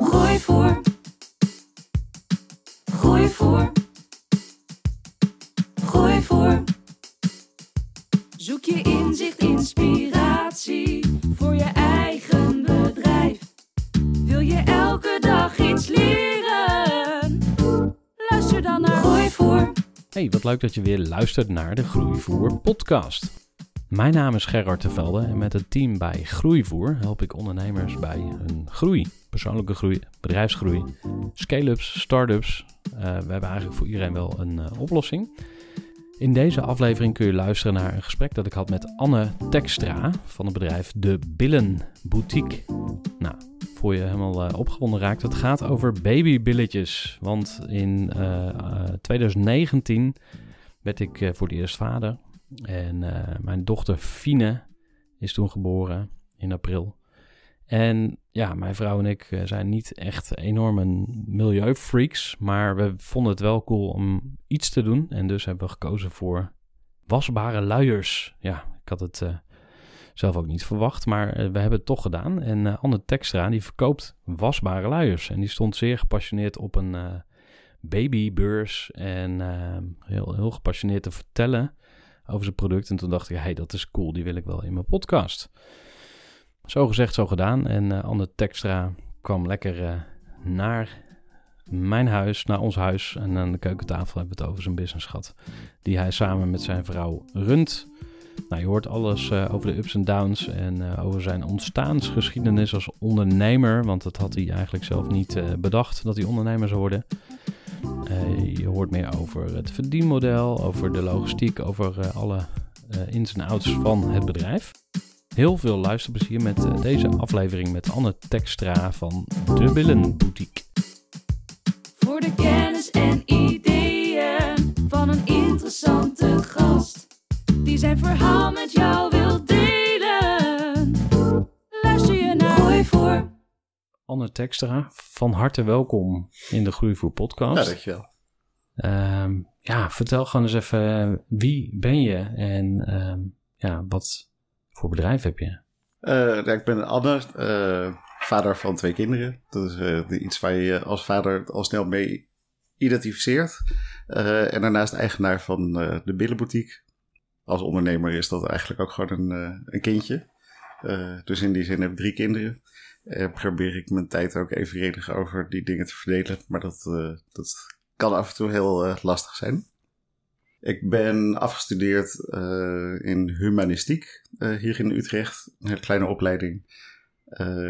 Groeivoer. Groeivoer. Groeivoer. Zoek je inzicht, inspiratie voor je eigen bedrijf. Wil je elke dag iets leren? Luister dan naar Groeivoer. Hey, wat leuk dat je weer luistert naar de Groeivoer podcast. Mijn naam is Gerard Tevelde en met het team bij Groeivoer help ik ondernemers bij hun groei. Persoonlijke groei, bedrijfsgroei, scale-ups, start-ups. Uh, we hebben eigenlijk voor iedereen wel een uh, oplossing. In deze aflevering kun je luisteren naar een gesprek dat ik had met Anne Tekstra van het bedrijf De Billen Boutique. Nou, voor je helemaal uh, opgewonden raakt, het gaat over babybilletjes. Want in 2019 werd ik voor het eerst vader. En uh, mijn dochter Fine is toen geboren in april. En ja, mijn vrouw en ik uh, zijn niet echt enorme milieufreaks, maar we vonden het wel cool om iets te doen. En dus hebben we gekozen voor wasbare luiers. Ja, ik had het uh, zelf ook niet verwacht, maar we hebben het toch gedaan. En Anne Textra, die verkoopt wasbare luiers. En die stond zeer gepassioneerd op een babybeurs en heel, heel gepassioneerd te vertellen over zijn product. En toen dacht ik, hey, dat is cool, die wil ik wel in mijn podcast. Zo gezegd, zo gedaan. En uh, Anne Textra kwam lekker uh, naar mijn huis, naar ons huis. En aan de keukentafel hebben we het over zijn business gehad. Die hij samen met zijn vrouw runt. Nou, je hoort alles uh, over de ups en downs en over zijn ontstaansgeschiedenis als ondernemer. Want dat had hij eigenlijk zelf niet bedacht, dat hij ondernemer zou worden. Uh, je hoort meer over het verdienmodel, over de logistiek, over uh, alle uh, ins en outs van het bedrijf. Heel veel luisterplezier met deze aflevering met Anne Tekstra van De Billen Boutique. Voor de kennis en ideeën van een interessante gast die zijn verhaal met jou wil Anne Tekstra, van harte welkom in de Groeivoer podcast. Ja, dankjewel. Um, ja, vertel gewoon eens even, wie ben je en um, ja, wat voor bedrijf heb je? Uh, ja, ik ben Anne, uh, vader van twee kinderen. Dat is uh, iets waar je als vader al snel mee identificeert. en daarnaast eigenaar van de Billenboutique. Als ondernemer is dat eigenlijk ook gewoon een, een kindje. dus in die zin heb ik drie kinderen uh, probeer ik mijn tijd ook evenredig over die dingen te verdelen. Maar dat, uh, dat kan af en toe heel uh, lastig zijn. Ik ben afgestudeerd in humanistiek hier in Utrecht. Een hele kleine opleiding.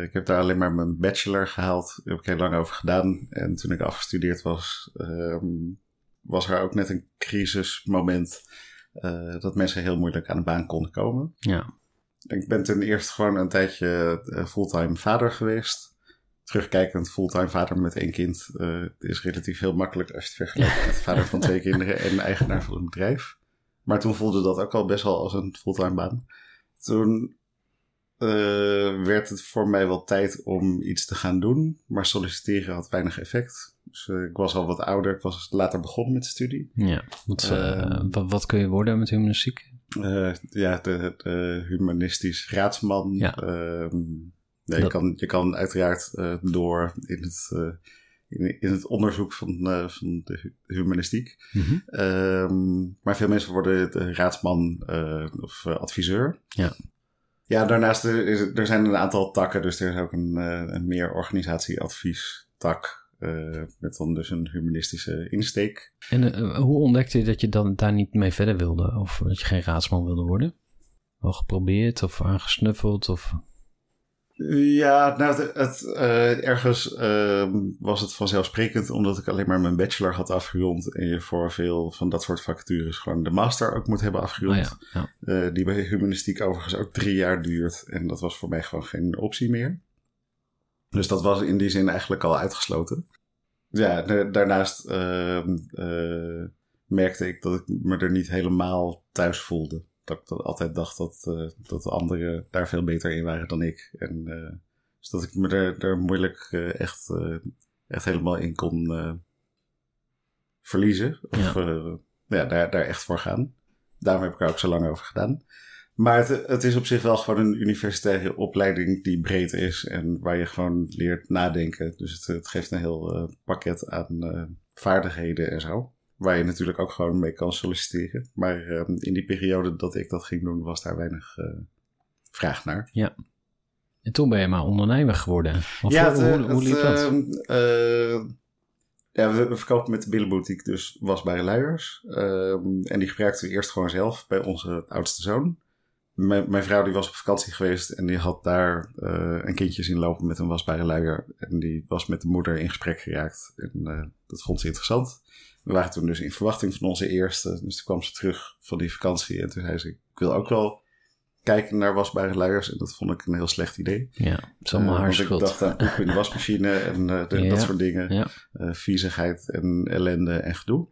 ik heb daar alleen maar mijn bachelor gehaald. Daar heb ik heel lang over gedaan. En toen ik afgestudeerd was, ehm, was er ook net een crisismoment. dat mensen heel moeilijk aan de baan konden komen. Ja. Ik ben ten eerste gewoon een tijdje eh, fulltime vader geweest. Terugkijkend fulltime vader met één kind uh, is relatief heel makkelijk als je het vergelijkt met vader van twee kinderen en eigenaar van een bedrijf. Maar toen voelde dat ook al best wel als een fulltime baan. Toen uh, werd het voor mij wel tijd om iets te gaan doen, maar solliciteren had weinig effect. Dus uh, ik was al wat ouder, ik was later begonnen met de studie. Ja, wat, wat, wat kun je worden met humanistiek? Uh, ja, de, de, humanistisch raadsman. Ja. Uh, nee, je, kan, je kan uiteraard uh, door in het, uh, in, in, het onderzoek van, van de humanistiek. Mm -hmm. maar veel mensen worden de raadsman of adviseur. Ja. Ja, daarnaast er, is, er zijn een aantal takken, dus er is ook een, eh, een meer organisatieadvies tak. Eh, met dan dus een humanistische insteek. En eh, hoe ontdekte je dat je dan daar niet mee verder wilde? Of dat je geen raadsman wilde worden? Wel geprobeerd of aangesnuffeld? Of... Ja, nou, het, het, eh, ergens ehm, was het vanzelfsprekend omdat ik alleen maar mijn bachelor had afgerond. En je voor veel van dat soort vacatures gewoon de master ook moet hebben afgerond. ja, ja. Eh, die bij humanistiek overigens ook drie jaar duurt. En dat was voor mij gewoon geen optie meer. Dus dat was in die zin eigenlijk al uitgesloten. Ja, da- daarnaast ehm, eh, merkte ik dat ik me er niet helemaal thuis voelde. Dat ik dat altijd dacht dat, eh, dat de anderen daar veel beter in waren dan ik. En eh, dus dat ik me er, er moeilijk echt, echt helemaal in kon verliezen. Of Ja. ja, daar, daar echt voor gaan. Daarom heb ik er ook zo lang over gedaan. Maar het, het is op zich wel gewoon een universitaire opleiding die breed is en waar je gewoon leert nadenken. Dus het, het geeft een heel eh, pakket aan eh, vaardigheden en zo. Waar je natuurlijk ook gewoon mee kan solliciteren. Maar eh, in die periode dat ik dat ging doen, was daar weinig eh, vraag naar. En toen ben je maar ondernemer geworden. Of ja, hoe, het, hoe, hoe liep dat? ehm, eh, ja, we, we verkopen met de billenboutique dus wasbare luiers. Ehm, en die gebruikten we eerst gewoon zelf bij onze oudste zoon. Mijn, mijn vrouw die was op vakantie geweest en die had daar eh, een kindje zien lopen met een wasbare luier. En die was met de moeder in gesprek geraakt. En eh, dat vond ze interessant. We waren toen dus in verwachting van onze eerste. Dus toen kwam ze terug van die vakantie en toen zei ze, ik wil ook wel kijken naar wasbare luiers. En dat vond ik een heel slecht idee. Ja, het is allemaal Eh, haar want schuld. Ik dacht aan poep in de wasmachine en de- Ja. dat soort dingen. Ja. Viezigheid en ellende en gedoe.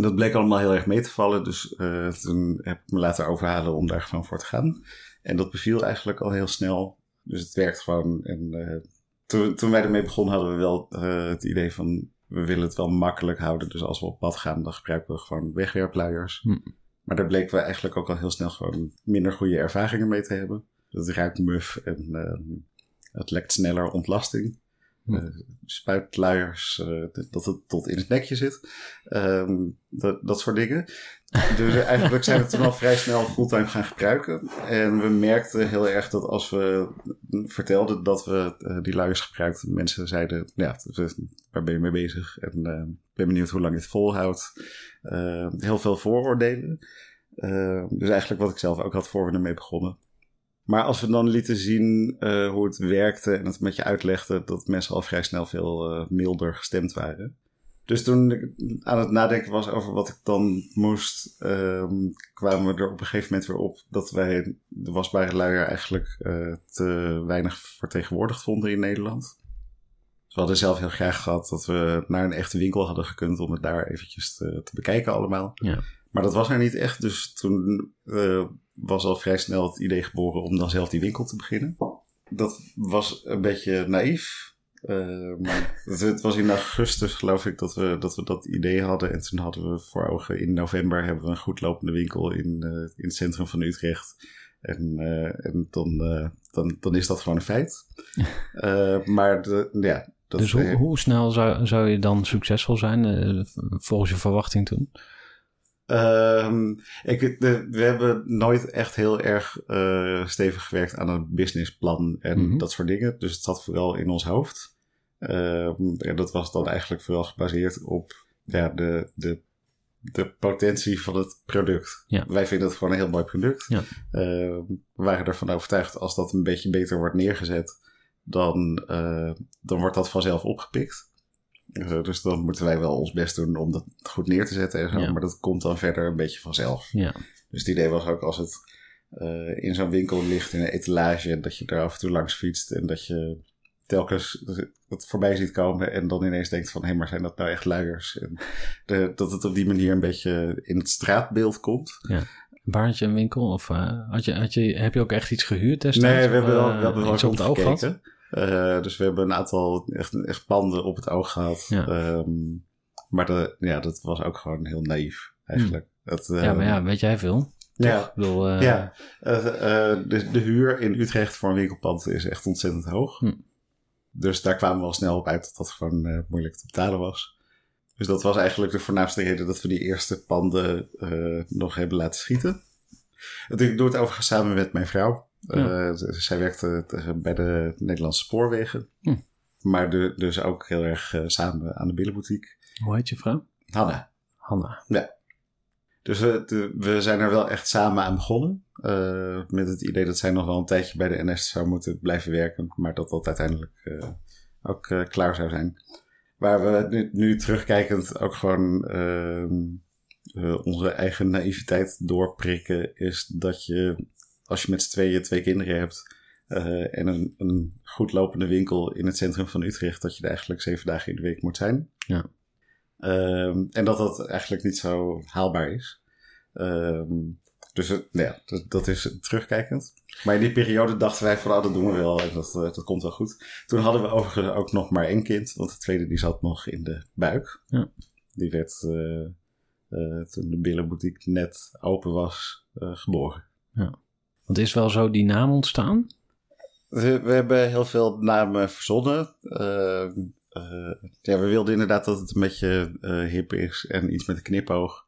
En dat bleek allemaal heel erg mee te vallen. Dus eh, toen heb ik me laten overhalen om daar gewoon voor te gaan. En dat beviel eigenlijk al heel snel. Dus het werkt gewoon. En eh, toen, toen wij ermee begonnen hadden we wel eh, het idee van... we willen het wel makkelijk houden. Dus als we op pad gaan, dan gebruiken we gewoon wegwerpluiers. Hm. Maar daar bleken we eigenlijk ook al heel snel gewoon minder goede ervaringen mee te hebben. Het ruikt muf en het lekt sneller ontlasting. Eh, spuitluiers, eh, dat het tot in het nekje zit. Ehm, dat, dat soort dingen. Dus eigenlijk zijn we toen al vrij snel fulltime gaan gebruiken. En we merkten heel erg dat als we vertelden dat we eh, die luiers gebruikten, mensen zeiden, ja, waar ben je mee bezig? En ben benieuwd hoe lang het volhoudt. Eh, heel veel vooroordelen. Eh, dus eigenlijk wat ik zelf ook had voor we ermee begonnen. Maar als we dan lieten zien eh, hoe het werkte en het met je uitlegden, dat mensen al vrij snel veel eh, milder gestemd waren. Dus toen ik aan het nadenken was over wat ik dan moest, ehm, kwamen we er op een gegeven moment weer op dat wij de wasbare luier eigenlijk eh, te weinig vertegenwoordigd vonden in Nederland. Dus we hadden zelf heel graag gehad dat we naar een echte winkel hadden gekund om het daar eventjes te, te bekijken allemaal. Ja. Maar dat was er niet echt, dus toen eh, was al vrij snel het idee geboren om dan zelf die winkel te beginnen. Dat was een beetje naïef. Eh, maar het, was in augustus geloof ik dat we, dat we dat idee hadden. En toen hadden we voor ogen in november hebben we een goed lopende winkel in, eh, in het centrum van Utrecht. En, en dan, dan, dan is dat gewoon een feit. Maar de, ja, dat dus hoe, hoe snel zou, zou je dan succesvol zijn volgens je verwachting toen? Ehm, ik, de, we hebben nooit echt heel erg eh, stevig gewerkt aan een businessplan en Mhm. dat soort dingen. Dus het zat vooral in ons hoofd. Ehm, en dat was dan eigenlijk vooral gebaseerd op ja, de, de, de potentie van het product. Ja. Wij vinden het gewoon een heel mooi product. Ja. Ehm, we waren ervan overtuigd als dat een beetje beter wordt neergezet, dan, eh, dan wordt dat vanzelf opgepikt. Eh, dus dan moeten wij wel ons best doen om dat goed neer te zetten en zo. Ja. Maar dat komt dan verder een beetje vanzelf. Ja, Dus het idee was ook als het eh, in zo'n winkel ligt in een etalage, dat je er af en toe langs fietst en dat je telkens het voorbij ziet komen en dan ineens denkt van hé, maar zijn dat nou echt luiers? En de, dat het op die manier een beetje in het straatbeeld komt. Waar had je een winkel? Of eh, had je, had je, heb je ook echt iets gehuurd destijds? Nee, we hebben wel, we hebben wel op het oog gehad? Eh, dus we hebben een aantal echt, echt panden op het oog gehad. Ja. Ehm, maar de, ja, dat was ook gewoon heel naïef eigenlijk. Het, Hmm. Ja, maar ja, weet jij veel? Ja, Toch? Ik bedoel, eh, Ja, eh, de, de huur in Utrecht voor een winkelpand is echt ontzettend hoog. Hm. Dus daar kwamen we al snel op uit dat dat gewoon moeilijk te betalen was. Dus dat was eigenlijk de voornaamste reden dat we die eerste panden nog hebben laten schieten. Ik doe het overigens samen met mijn vrouw. Ja. Eh, zij werkte eh, bij de Nederlandse Spoorwegen. Hm. Maar de, dus ook heel erg eh, samen aan de billenboutique. Hoe heet je vrouw? Hanna. Hanna. Dus we, de- we zijn er wel echt samen aan begonnen. eh, met het idee dat zij nog wel een tijdje bij de NS zou moeten blijven werken. Maar dat dat uiteindelijk eh, ook eh, klaar zou zijn. Waar we nu, nu terugkijkend ook gewoon ehm, eh, onze eigen naïviteit doorprikken. Is dat je, als je met z'n tweeën twee kinderen hebt. eh, en een, een goed lopende winkel in het centrum van Utrecht. Dat je er eigenlijk zeven dagen in de week moet zijn. Ja. Ehm, en dat dat eigenlijk niet zo haalbaar is. Ehm, dus het- nou ja, dat, dat is terugkijkend. Maar in die periode dachten wij van, ah, dat doen we wel en dat, eh, dat komt wel goed. Toen hadden we overigens ook nog maar één kind, want de tweede die zat nog in de buik. Ja. Die werd eh, eh, toen de billenboutique net open was, eh, geboren. Want is wel zo die naam ontstaan? We, we hebben heel veel namen verzonnen. Ehm, eh, ja, we wilden inderdaad dat het een beetje eh, hip is en iets met een knipoog.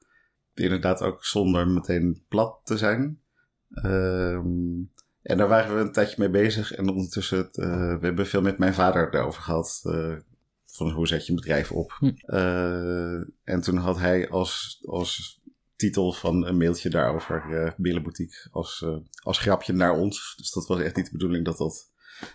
Inderdaad ook zonder meteen plat te zijn. Ehm, en daar waren we een tijdje mee bezig. En ondertussen, eh, we hebben veel met mijn vader daarover gehad. eh, van hoe zet je een bedrijf op. Hm. En toen had hij als, als titel van een mailtje daarover eh Billenboutique als, eh, als grapje naar ons. Dus dat was echt niet de bedoeling dat dat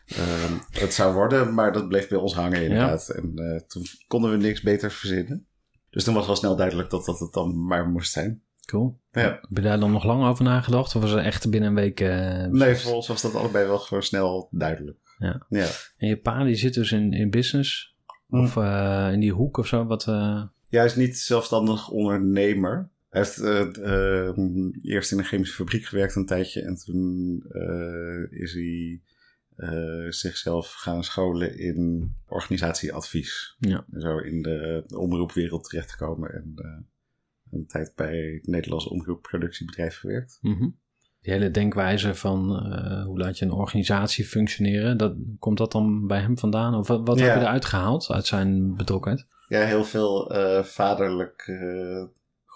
ehm, het zou worden. Maar dat bleef bij ons hangen inderdaad. En eh, toen konden we niks beters verzinnen. Dus toen was wel snel duidelijk dat dat het dan maar moest zijn. Cool. Ja. Heb je daar dan nog lang over nagedacht? Of was het echt binnen een week? eh, Nee, voor ons was dat allebei wel gewoon snel duidelijk. Ja. Ja, En je pa die zit dus in, in business? Hm. Of eh, in die hoek of zo? Wat, eh, Ja, hij is niet zelfstandig ondernemer. Hij heeft eh, eh, eerst in een chemische fabriek gewerkt een tijdje. En toen eh, is hij zichzelf gaan scholen in organisatieadvies. Ja. En zo in de omroepwereld terechtgekomen. En een tijd bij het Nederlandse omroepproductiebedrijf gewerkt. mhm. Die hele denkwijze van hoe laat je een organisatie functioneren, dat, komt dat dan bij hem vandaan? Of wat, wat Ja. heb je eruit gehaald uit zijn betrokkenheid? Ja, heel veel vaderlijk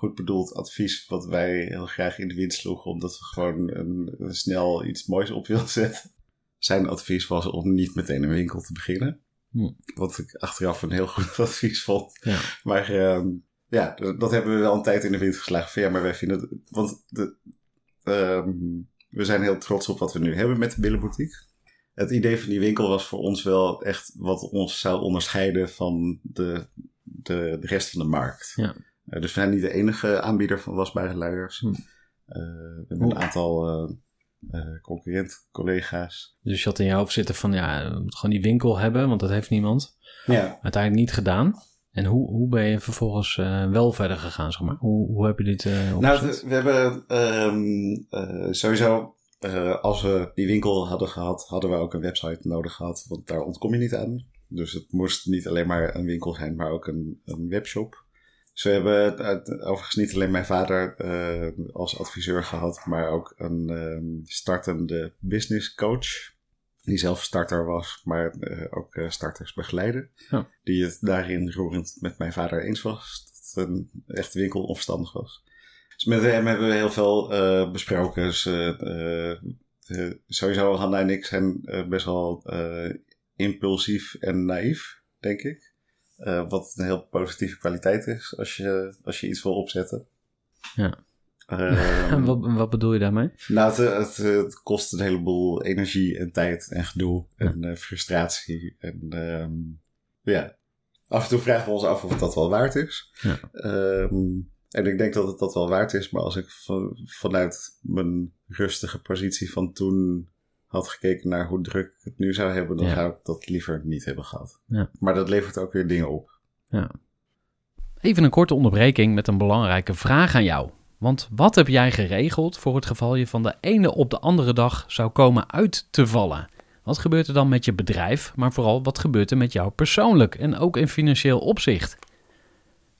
goed bedoeld advies. Wat wij heel graag in de wind sloegen. Omdat we gewoon een, een snel iets moois op wilden zetten. Zijn advies was om niet meteen een winkel te beginnen. Hm. Wat ik achteraf een heel goed advies vond. Ja. Maar ehm, ja, dat hebben we wel een tijd in de wind geslagen. Van, ja, maar wij vinden... het- Want de, ehm, we zijn heel trots op wat we nu hebben met de Billenboutique. Het idee van die winkel was voor ons wel echt wat ons zou onderscheiden van de, de, de rest van de markt. Ja. Eh, dus we zijn niet de enige aanbieder van wasbare luiers. Hm. Eh, we hebben een aantal eh eh, concurrent-collega's. Dus je had in je hoofd zitten van ja, we moeten gewoon die winkel hebben, want dat heeft niemand. Ja. Uiteindelijk niet gedaan. En hoe, hoe ben je vervolgens eh, wel verder gegaan, zeg maar? Hoe, hoe heb je dit eh Nou, we hebben ehm, eh, sowieso, eh, als we die winkel hadden gehad, hadden we ook een website nodig gehad, want daar ontkom je niet aan. Dus het moest niet alleen maar een winkel zijn, maar ook een, een webshop. We hebben overigens niet alleen mijn vader eh, als adviseur gehad, maar ook een ehm, startende business coach. Die zelf starter was, maar eh, ook eh, starters begeleiden. Ja. Die het daarin roerend met mijn vader eens was. Dat een echt winkel onverstandig was. Dus met hem hebben we heel veel besproken. Dus, sowieso, Hanna en ik zijn best wel impulsief en naïef, denk ik. Eh, wat een heel positieve kwaliteit is als je, als je iets wil opzetten. Ja. Ehm, wat, wat bedoel je daarmee? nou, het, het, het kost een heleboel energie en tijd en gedoe en eh, frustratie. En ehm, ja, af en toe vragen we ons af of het dat wel waard is. Ja. Ehm, en ik denk dat het dat wel waard is, maar als ik van- vanuit mijn rustige positie van toen had gekeken naar hoe druk ik het nu zou hebben, dan Ja. zou ik dat liever niet hebben gehad. Ja. Maar dat levert ook weer dingen op. Even een korte onderbreking met een belangrijke vraag aan jou. Want wat heb jij geregeld voor het geval je van de ene op de andere dag zou komen uit te vallen? Wat gebeurt er dan met je bedrijf, maar vooral wat gebeurt er met jou persoonlijk en ook in financieel opzicht?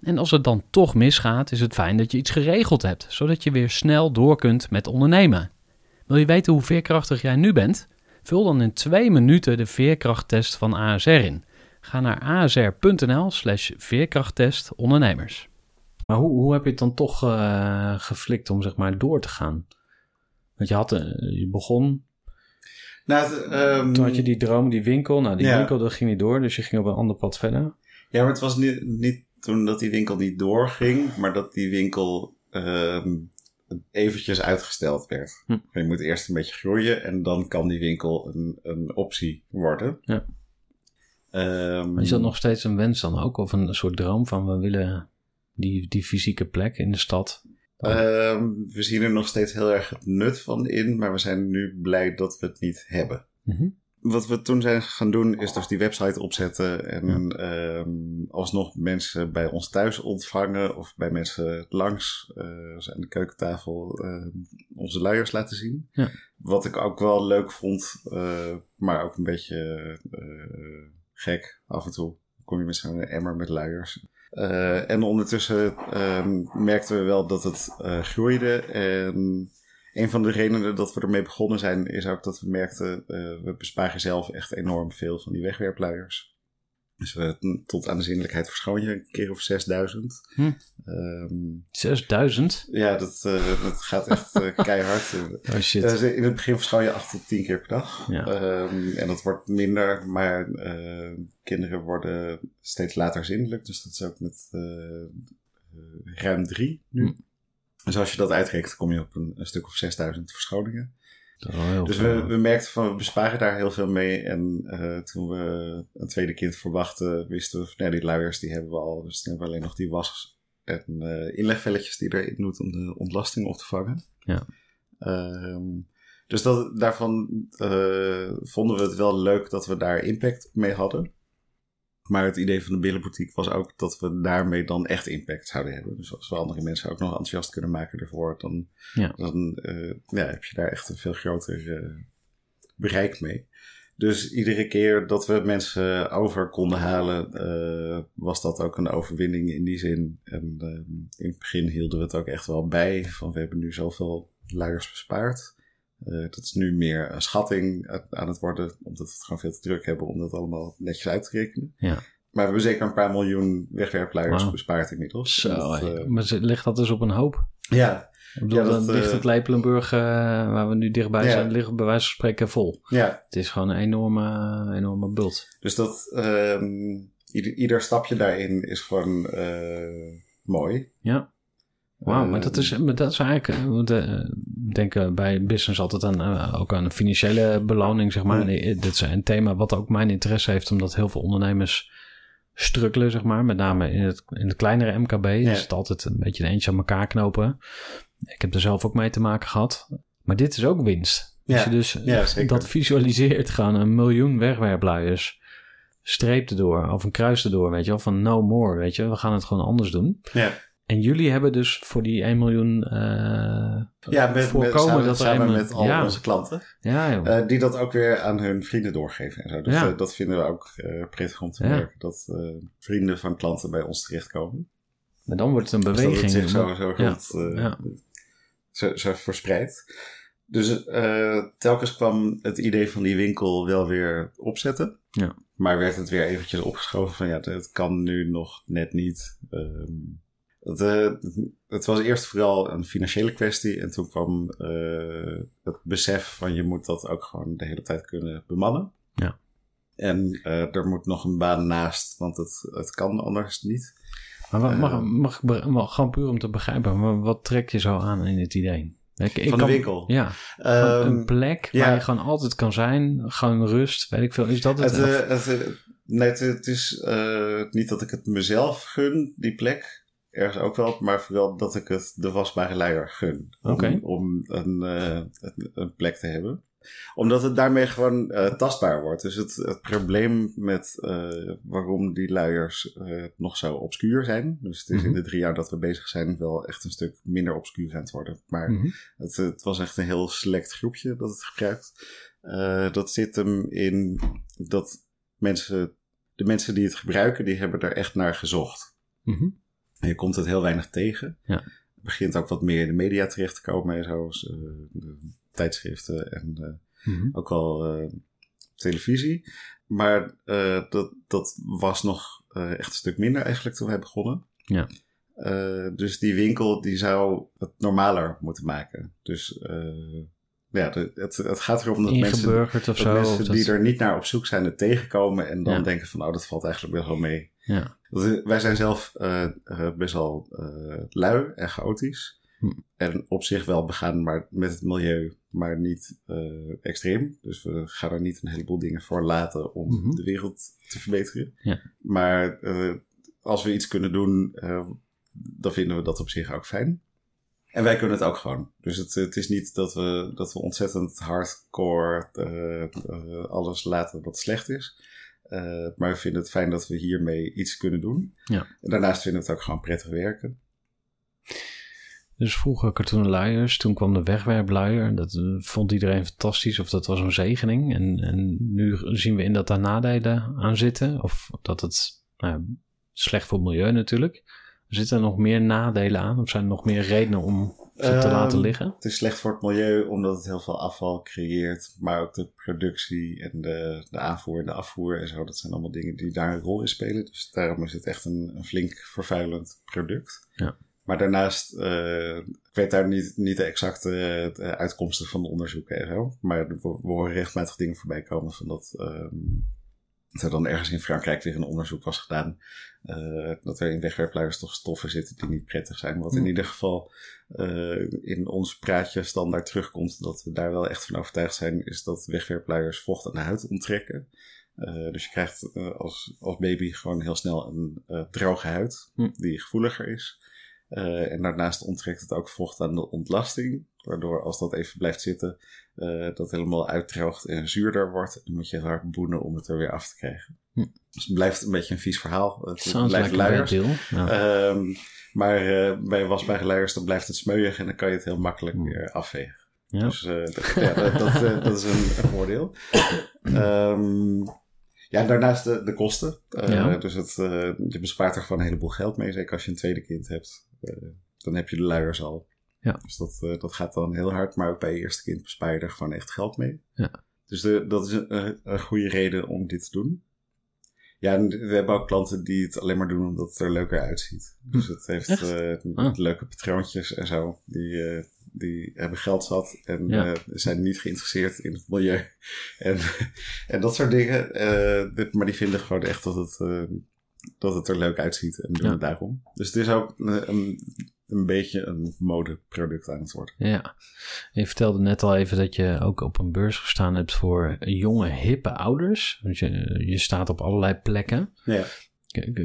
En als het dan toch misgaat, is het fijn dat je iets geregeld hebt, zodat je weer snel door kunt met ondernemen. Wil je weten hoe veerkrachtig jij nu bent? Vul dan in twee minuten de veerkrachttest van ASR in. Ga naar asr.nl slash veerkrachttest ondernemers. Maar hoe, hoe heb je het dan toch uh, geflikt om zeg maar door te gaan? Want je, had, uh, je begon, Nou, het, ehm, toen had je die droom, die winkel. Nou, die Ja. winkel dat ging niet door, dus je ging op een ander pad verder. Ja, maar het was niet, niet toen dat die winkel niet doorging, maar dat die winkel ehm, eventjes uitgesteld werd. Hm. Je moet eerst een beetje groeien en dan kan die winkel een, een optie worden. Ja. Ehm, is dat nog steeds een wens dan ook? Of een soort droom van we willen die, die fysieke plek in de stad? ehm, we zien er nog steeds heel erg het nut van in, maar we zijn nu blij dat we het niet hebben. Mhm. Wat we toen zijn gaan doen, is dus die website opzetten en ehm, alsnog mensen bij ons thuis ontvangen of bij mensen langs eh, aan de keukentafel ehm, onze luiers laten zien. Ja. Wat ik ook wel leuk vond, eh, maar ook een beetje eh, gek af en toe. Kom je met zo'n emmer met luiers. En ondertussen ehm, merkten we wel dat het groeide en een van de redenen dat we ermee begonnen zijn, is ook dat we merkten, eh, we besparen zelf echt enorm veel van die wegwerpluiers. Dus we tot aan de zinnelijkheid verschoon je een keer of 6000. Hm. Ehm, 6000? ja, dat, eh, dat gaat echt keihard. Oh shit. In het begin verschoon je 8 tot 10 keer per dag. Ja. Ehm, en dat wordt minder, maar kinderen worden steeds later zindelijk. Dus dat is ook met ruim 3 nu. Hm. Dus als je dat uitrekent, kom je op een, een stuk of 6000 verschoningen. Dat is wel heel Dus we, we merkten van, we besparen daar heel veel mee. En eh, toen we een tweede kind verwachten, wisten we van, nee, die luiers die hebben we al. Dus dan hebben we alleen nog die was- en eh, inlegvelletjes die erin moet om de ontlasting op te vangen. Ja. Ehm, dus dat, daarvan eh, vonden we het wel leuk dat we daar impact mee hadden. Maar het idee van de billenboutique was ook dat we daarmee dan echt impact zouden hebben. Dus als we andere mensen ook nog enthousiast kunnen maken ervoor, dan, Ja. dan eh, ja, heb je daar echt een veel groter eh, bereik mee. Dus iedere keer dat we mensen over konden halen, eh, was dat ook een overwinning in die zin. En in het begin hielden we het ook echt wel bij, van we hebben nu zoveel luiers bespaard. Eh, dat is nu meer een schatting aan- het worden, omdat we het gewoon veel te druk hebben om dat allemaal netjes uit te rekenen. Ja. Maar we hebben zeker een paar miljoen wegwerpluiers Wauw. bespaard inmiddels. Zo, Dat, eh, maar ligt dat dus op een hoop? ja, Ik bedoel, Ja, dat, dan ligt eh, het Lepelenburg, eh, waar we nu dichtbij Ja. zijn, ligt bij wijze van spreken vol. ja, Het is gewoon een enorme, enorme bult. dus dat, ehm, ieder, ieder stapje daarin is gewoon mooi. Ja. Wauw, maar Eh, dat is, maar dat is eigenlijk... eh, want, eh, We denken bij business altijd aan, eh, ook aan een financiële beloning, zeg maar. Eh, dit is een thema wat ook mijn interesse heeft, omdat heel veel ondernemers strukkelen, zeg maar. Met name in het, in het kleinere MKB. Ja. Is het altijd een beetje een eentje aan elkaar knopen. Ik heb er zelf ook mee te maken gehad. Maar dit is ook winst. Als Ja, je dus ja, dat visualiseert, gewoon een miljoen wegwerpluiers. Streep erdoor, of een kruis erdoor, weet je wel. Van no more, weet je. We gaan het gewoon anders doen. Ja, En jullie hebben dus voor die 1 miljoen eh ja met, met, voorkomen samen, dat samen met al ja. onze klanten. Ja, joh. Eh, die dat ook weer aan hun vrienden doorgeven en zo. Dus Ja. eh, dat vinden we ook prettig om te merken. Dat vrienden van klanten bij ons terechtkomen. maar dan wordt het een Dus dat het beweging. zich zo, zo goed Ja. zo, zo verspreidt. Dus telkens kwam het idee van die winkel wel weer opzetten. Ja. Maar werd het weer eventjes opgeschoven van ja, het kan nu nog net niet. Ehm, het, eh, het was eerst vooral een financiële kwestie. En toen kwam eh, het besef van je moet dat ook gewoon de hele tijd kunnen bemannen. Ja. En eh, er moet nog een baan naast, want het, het kan anders niet. Maar wat, mag, mag mag, gewoon puur om te begrijpen, maar wat trek je zo aan in het idee? Ik, ik Van de kan- winkel? Ja, Ehm, een plek ja. waar je gewoon altijd kan zijn. Gewoon rust, weet ik veel. Is dat het? Het, het, nee, het, het is niet dat ik het mezelf gun, die plek. Ergens ook wel, maar vooral dat ik het de wasbare leier gun. Om, om een, eh, een, plek te hebben. Omdat het daarmee gewoon eh, tastbaar wordt. Dus het, het probleem met eh, waarom die luiers nog zo obscuur zijn. Dus het is Mhm. in de drie jaar dat we bezig zijn wel echt een stuk minder obscuur aan het worden. Maar Mhm. het, het was echt een heel select groepje dat het gebruikt. Dat zit hem in dat mensen, de mensen die het gebruiken, die hebben er echt naar gezocht. Mhm. En je komt het heel weinig tegen. Ja. Het begint ook wat meer in de media terecht te komen, zoals eh, tijdschriften en eh, Mhm. ook wel eh, televisie. Maar dat, dat was nog echt een stuk minder eigenlijk toen wij begonnen. Ja. Dus die winkel die zou het normaler moeten maken. Dus ja, de- het, het gaat erom dat mensen, Ingeburgerd of dat zo. mensen of dat- die er niet naar op zoek zijn het tegenkomen en dan Ja. denken van oh dat valt eigenlijk best wel mee. Ja. Wij zijn zelf eh, eh, best wel eh, lui en chaotisch. Hm. En op zich wel begaan maar met het milieu, maar niet extreem. Dus we gaan er niet een heleboel dingen voor laten om Mhm. de wereld te verbeteren. Ja. Maar als we iets kunnen doen, dan vinden we dat op zich ook fijn. En wij kunnen het ook gewoon. Dus het, het is niet dat we, dat we ontzettend hardcore alles laten wat slecht is. Eh, maar we vinden het fijn dat we hiermee iets kunnen doen. Ja. En daarnaast vinden we het ook gewoon prettig werken. Dus vroeger Cartoon Luiers, toen kwam de wegwerpluier. Dat eh, vond iedereen fantastisch, of dat was een zegening. En, en nu zien we in dat daar nadelen aan zitten. Of dat het nou, slecht voor het milieu natuurlijk. Zitten er nog meer nadelen aan? Of zijn er nog meer redenen om te Ehm, laten liggen? Het is slecht voor het milieu omdat het heel veel afval creëert. Maar ook de productie en de, de aanvoer en de afvoer en zo. Dat zijn allemaal dingen die daar een rol in spelen. Dus daarom is het echt een, een flink vervuilend product. Ja. Maar daarnaast, eh, ik weet daar niet, niet de exacte eh, uitkomsten van de onderzoeken en zo. Maar we, we horen regelmatig dingen voorbij komen van dat... ehm, dat er dan ergens in Frankrijk weer een onderzoek was gedaan. eh, dat er in wegwerpluiers toch stoffen zitten die niet prettig zijn. Wat in Hm. ieder geval eh, in ons praatje standaard terugkomt. Dat we daar wel echt van overtuigd zijn. Is dat wegwerpluiers vocht aan de huid onttrekken. Eh, dus je krijgt als, als baby gewoon heel snel een droge huid. Hm. Die gevoeliger is. En daarnaast onttrekt het ook vocht aan de ontlasting. Waardoor als dat even blijft zitten, eh, dat helemaal uitdroogt en zuurder wordt. Dan moet je hard boenen om het er weer af te krijgen. Hm. Dus het blijft een beetje een vies verhaal. Het Sounds blijft like luiers. Ja. Ehm, maar eh, bij luiers dan blijft het smeuig en dan kan je het heel makkelijk Hm. weer afvegen. Ja. Dus eh, dat, ja, dat, dat, dat is een, een voordeel. Ehm, ja, en daarnaast de, de kosten. Ja. Dus het, je bespaart er gewoon een heleboel geld mee. Zeker als je een tweede kind hebt. Dan heb je de luiers al. Ja. Dus dat, eh, dat gaat dan heel hard. Maar ook bij je eerste kind bespaar je er gewoon echt geld mee. Ja. Dus de, dat is een, een goede reden om dit te doen. Ja, en we hebben ook klanten die het alleen maar doen omdat het er leuker uitziet. Dus het heeft eh, Ah. leuke patroontjes en zo. Die, eh, die hebben geld zat en Ja. eh, zijn niet geïnteresseerd in het milieu. En, en dat soort dingen. eh, dit- maar die vinden gewoon echt dat het, eh, dat het er leuk uitziet en doen Ja. het daarom. Dus het is ook een, een, beetje een modeproduct aan het worden. Ja, je vertelde net al even dat je ook op een beurs gestaan hebt voor jonge, hippe ouders. Dus je, je staat op allerlei plekken. Ja.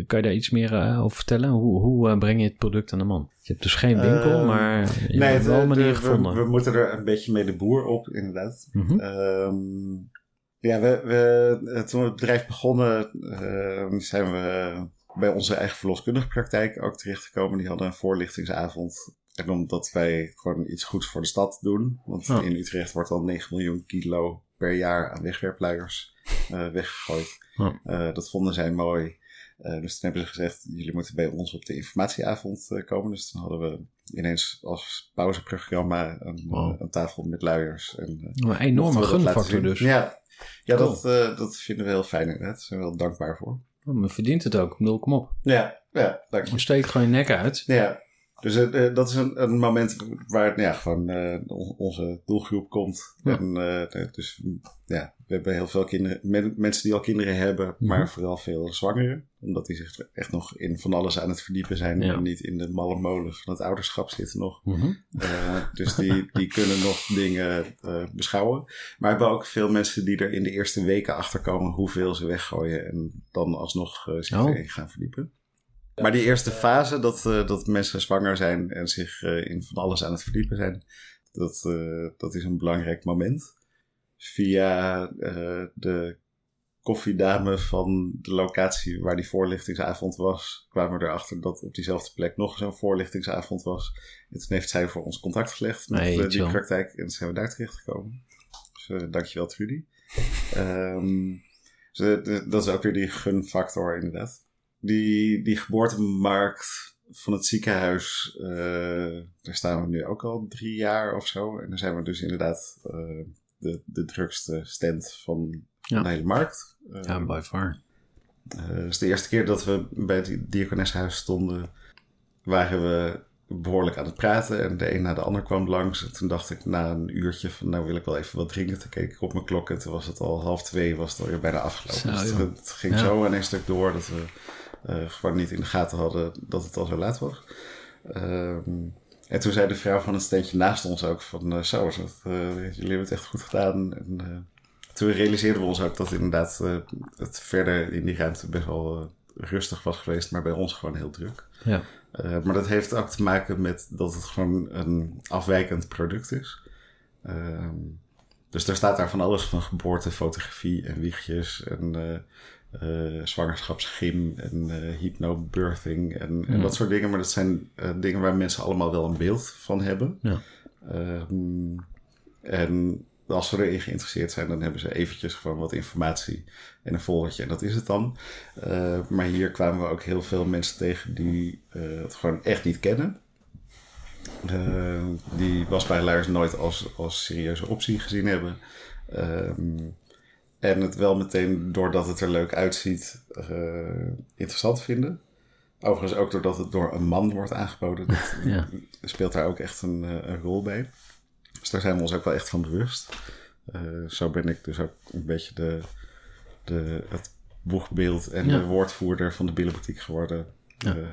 Kan je daar iets meer eh, over vertellen? Hoe, hoe eh, breng je het product aan de man? Je hebt dus geen winkel, Ehm, maar je nee, hebt wel een manier de- gevonden. We, we moeten er een beetje mee de boer op, inderdaad. Mhm. Ehm, ja, we, we, eh, toen we het bedrijf begonnen, eh, zijn we bij onze eigen verloskundige praktijk ook terechtgekomen. Die hadden een voorlichtingsavond. En omdat wij gewoon iets goeds voor de stad doen. Want Ja. in Utrecht wordt al 9 miljoen kilo per jaar aan wegwerpluiers eh, weggegooid. Ja. Eh, dat vonden zij mooi. Eh, dus toen hebben ze gezegd, jullie moeten bij ons op de informatieavond komen. Dus toen hadden we ineens als pauzeprogramma een, Wow. een tafel met luiers. En, Een enorme gunfactor dus. Ja, ja Cool. dat, dat vinden we heel fijn inderdaad. Daar zijn we wel dankbaar voor. Oh, maar verdient het ook. Ik bedoel, kom op. Ja, ja, dank je. Steek gewoon je nek uit. Ja, dus eh, dat is een, een moment waar nou ja, gewoon eh, on- onze doelgroep komt. Ja. En, eh, dus ja, we hebben heel veel kinderen, men- mensen die al kinderen hebben, Mhm. maar vooral veel zwangeren. Omdat die zich echt nog in van alles aan het verdiepen zijn Ja. en niet in de malle molen van het ouderschap zitten nog. Mhm. Dus die, die kunnen nog dingen beschouwen. Maar we hebben ook veel mensen die er in de eerste weken achter komen hoeveel ze weggooien. En dan alsnog zich Oh. erin gaan verdiepen. Maar die eerste fase, dat, eh, dat mensen zwanger zijn en zich eh, in van alles aan het verdiepen zijn, dat, eh, dat is een belangrijk moment. via de koffiedame van de locatie waar die voorlichtingsavond was, kwamen we erachter dat op diezelfde plek nog zo'n voorlichtingsavond was. En toen heeft zij voor ons contact gelegd met Nee, die praktijk en zijn we daar terecht gekomen. Dus uh, dankjewel Trudy. Ehm, dus, dat is ook weer die gunfactor inderdaad. Die, die geboortemarkt van het ziekenhuis, eh, daar staan we nu ook al drie jaar of zo. En daar zijn we dus inderdaad eh, de, de drukste stand van Ja. de hele markt. Eh, Ja, by far. eh, dus de eerste keer dat we bij het diakoneshuis stonden, waren we behoorlijk aan het praten. En de een na de ander kwam langs. En toen dacht ik na een uurtje van, nou wil ik wel even wat drinken. Toen keek ik op mijn klok en toen was het al half twee, was het alweer bijna afgelopen. Zo, dus het, het ging Ja. zo in een stuk door dat we gewoon niet in de gaten hadden dat het al zo laat was. Ehm, en toen zei de vrouw van het steentje naast ons ook van, eh, zo, dat, eh, jullie hebben het echt goed gedaan. En, eh, toen realiseerden we ons ook dat inderdaad eh, het verder in die ruimte best wel eh, rustig was geweest, maar bij ons gewoon heel druk. Ja. Eh, maar dat heeft ook te maken met dat het gewoon een afwijkend product is. Ehm, dus er staat daar van alles van geboorte, fotografie en wiegjes en eh, eh, zwangerschapsgym en eh hypnobirthing en, en dat soort dingen. Maar dat zijn eh, dingen waar mensen allemaal wel een beeld van hebben. Ja. Ehm, en als ze erin geïnteresseerd zijn, dan hebben ze eventjes gewoon wat informatie en een foldertje. En dat is het dan. Maar hier kwamen we ook heel veel mensen tegen die het gewoon echt niet kennen. Die was bij Luiers nooit als, als serieuze optie gezien hebben. Ehm, en het wel meteen, doordat het er leuk uitziet, eh, interessant vinden. Overigens ook doordat het door een man wordt aangeboden. Dat Ja. speelt daar ook echt een, eh, een rol bij. Dus daar zijn we ons ook wel echt van bewust. Eh, zo ben ik dus ook een beetje de, de, het boegbeeld en Ja. de woordvoerder van de Billenboutique geworden. Ja. Eh,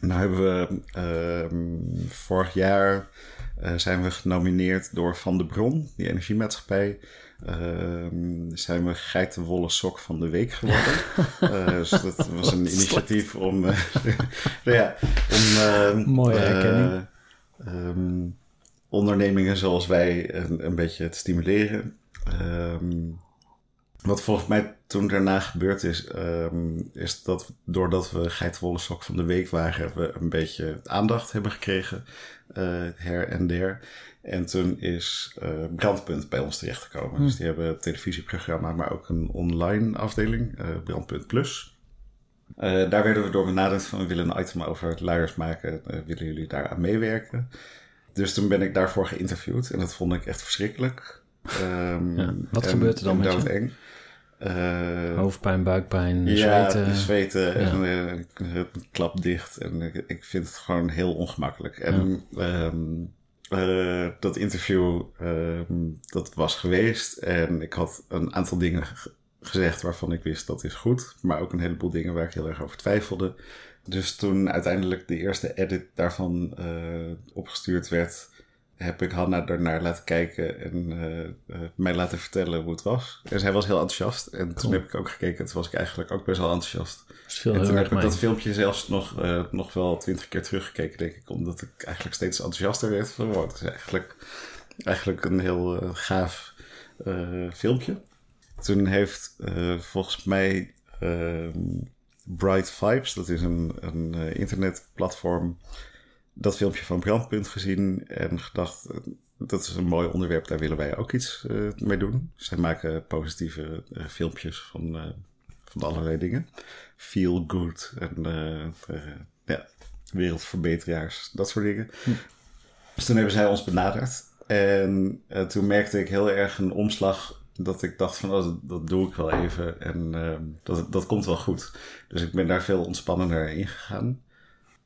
nou hebben we ehm, vorig jaar eh, zijn we genomineerd door Van de Bron, die energiemaatschappij. Ehm, zijn we geitenwolle sok van de week geworden. Eh, dus dat was een initiatief om, eh, ja, om ehm, Mooie eh, erkenning. ehm, ondernemingen zoals wij een, een beetje te stimuleren. Wat volgens mij toen daarna gebeurd is, ehm, is dat doordat we geitenwolle sok van de week waren, we een beetje aandacht hebben gekregen, eh, her en der. En toen is eh, Brandpunt bij ons terechtgekomen. Dus die hebben een televisieprogramma, maar ook een online afdeling, eh, Brandpunt Plus. Daar werden we door benaderd van we willen een item over luiers maken. Willen jullie daar aan meewerken? Dus toen ben ik daarvoor geïnterviewd en dat vond ik echt verschrikkelijk. Ehm, Ja, wat en- gebeurt er dan met je? doodeng. Eh, Hoofdpijn, buikpijn, ja, zweten. zweten en eh, het klap dicht. En ik, ik vind het gewoon heel ongemakkelijk. En ehm, eh, dat interview, ehm, dat was geweest. En ik had een aantal dingen ge- gezegd waarvan ik wist dat is goed. Maar ook een heleboel dingen waar ik heel erg over twijfelde. Dus toen uiteindelijk de eerste edit daarvan eh, opgestuurd werd, heb ik Hanna ernaar laten kijken en eh, eh, mij laten vertellen hoe het was. En zij was heel enthousiast. En toen heb ik ook gekeken, toen was ik eigenlijk ook best wel enthousiast. En toen heb ik dat filmpje zelfs nog, eh, nog wel twintig keer teruggekeken, denk ik. Omdat ik eigenlijk steeds enthousiaster werd van, wow, het is eigenlijk, eigenlijk een heel gaaf filmpje. Toen heeft volgens mij ehm, Bright Vibes, dat is een, een internetplatform, dat filmpje van Brandpunt gezien en gedacht, eh, dat is een mooi onderwerp, daar willen wij ook iets eh, mee doen. Zij maken positieve eh, filmpjes van, eh, van allerlei dingen. Feel good en ja, wereldverbeteraars, dat soort dingen. Dus toen hebben zij ons benaderd. En toen merkte ik heel erg een omslag dat ik dacht van, oh, dat, dat doe ik wel even. En dat, dat komt wel goed. Dus ik ben daar veel ontspannender in gegaan.